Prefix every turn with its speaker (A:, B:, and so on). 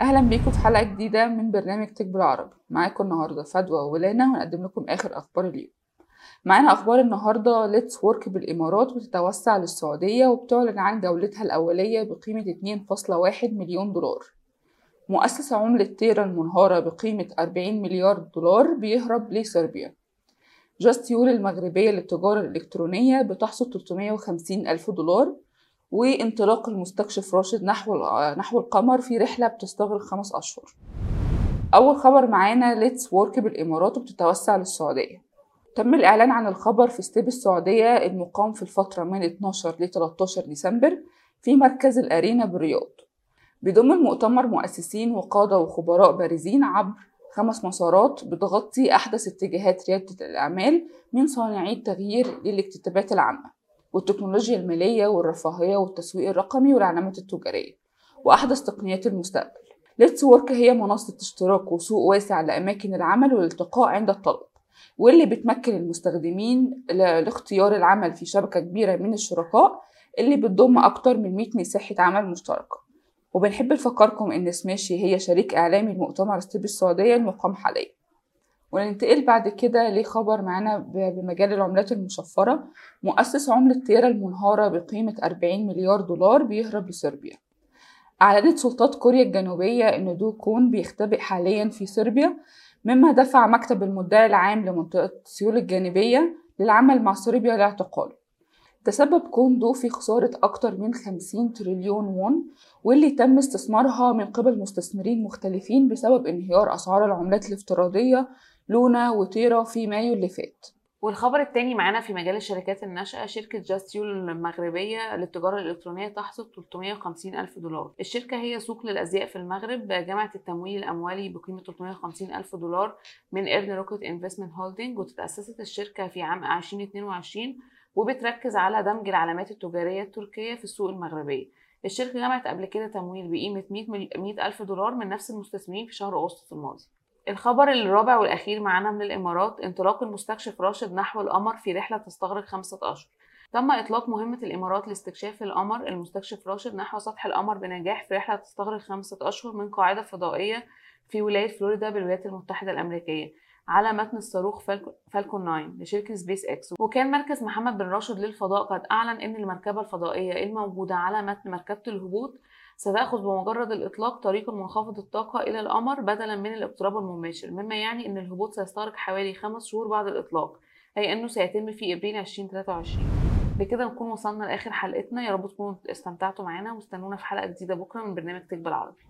A: أهلا بيكم في حلقة جديدة من برنامج تك بالعربي. معاكم النهارده فدوى ولانا وهنقدم لكم آخر أخبار اليوم. معانا أخبار النهارده. Letswork بالإمارات بتتوسع للسعودية وبتعلن عن جولتها الأولية بقيمة 2.1 مليون دولار. مؤسس عملة تيرا المنهارة بقيمة 40 مليار دولار بيهرب لصربيا. جاستيول المغربية للتجارة الإلكترونية بتحصد 350 ألف دولار. وانطلاق المستكشف راشد نحو نحو القمر في رحلة بتستغرق خمس أشهر. أول خبر معانا Letswork بالإمارات وبتتوسع للسعودية. تم الإعلان عن الخبر في Step السعودية المقام في الفترة من 12 ل 13 ديسمبر في مركز الأرينا بالرياض. بيضم المؤتمر مؤسسين وقادة وخبراء بارزين عبر خمس مسارات بتغطي أحدث اتجاهات ريادة الأعمال من صانعي التغيير للاكتتابات العامة. والتكنولوجيا المالية والرفاهية والتسويق الرقمي والعلامات التجارية وأحدث تقنيات المستقبل. Letswork هي منصة اشتراك وسوق واسع لأماكن العمل والالتقاء عند الطلب واللي بتمكن المستخدمين لاختيار العمل في شبكة كبيرة من الشركاء اللي بتضم أكتر من 100 مساحة عمل مشتركة. وبنحب نفكركم إن سماشي هي شريك إعلامي لمؤتمر Step السعودية المقام حاليا. وننتقل بعد كده لخبر معانا بمجال العملات المشفرة. مؤسس عملة تيرا المنهارة بقيمة 40 مليار دولار بيهرب لصربيا. أعلنت سلطات كوريا الجنوبية إن دو كوون بيختبئ حاليا في صربيا مما دفع مكتب المدعي العام لمنطقة سيول الجنوبية للعمل مع صربيا لاعتقاله. تسبب كوون دو في خسارة أكتر من 50 تريليون وون واللي تم استثمارها من قبل مستثمرين مختلفين بسبب انهيار أسعار العملات الافتراضية لونا وتيرا في مايو اللي فات.
B: والخبر التاني معانا في مجال الشركات الناشئة شركة جاستيول المغربية للتجارة الإلكترونية تحصد 350 ألف دولار. الشركة هي سوق للأزياء في المغرب جمعت التمويل الأولي بقيمة 350 ألف دولار من إيرن روكيت Investment Holding واتأسست الشركة في عام 2022 وبتركز على دمج العلامات التجارية التركية في السوق المغربية. الشركة جمعت قبل كده تمويل بقيمة 100 ألف دولار من نفس المستثمرين في شهر أغسطس الماضي. الخبر الرابع والأخير معانا من الإمارات انطلاق المستكشف راشد نحو القمر في رحلة تستغرق خمسة أشهر. تم إطلاق مهمة الإمارات لاستكشاف القمر. المستكشف راشد نحو سطح القمر بنجاح في رحلة تستغرق خمسة أشهر من قاعدة فضائية في ولاية فلوريدا بالولايات المتحدة الأمريكية. على متن الصاروخ فالكون 9 لشركة سبيس إكس. وكان مركز محمد بن راشد للفضاء قد أعلن أن المركبة الفضائية الموجودة على متن مركبة الهبوط ستأخذ بمجرد الإطلاق طريق منخفض الطاقة إلى القمر بدلا من الاقتراب المباشر مما يعني أن الهبوط سيستغرق حوالي خمس شهور بعد الإطلاق أي أنه سيتم في إبريل 2023 بكده نكون وصلنا لآخر حلقتنا. يا رب تكونوا استمتعتوا معانا واستنونا في حلقة جديدة بكرة من برنامج تك بالعربي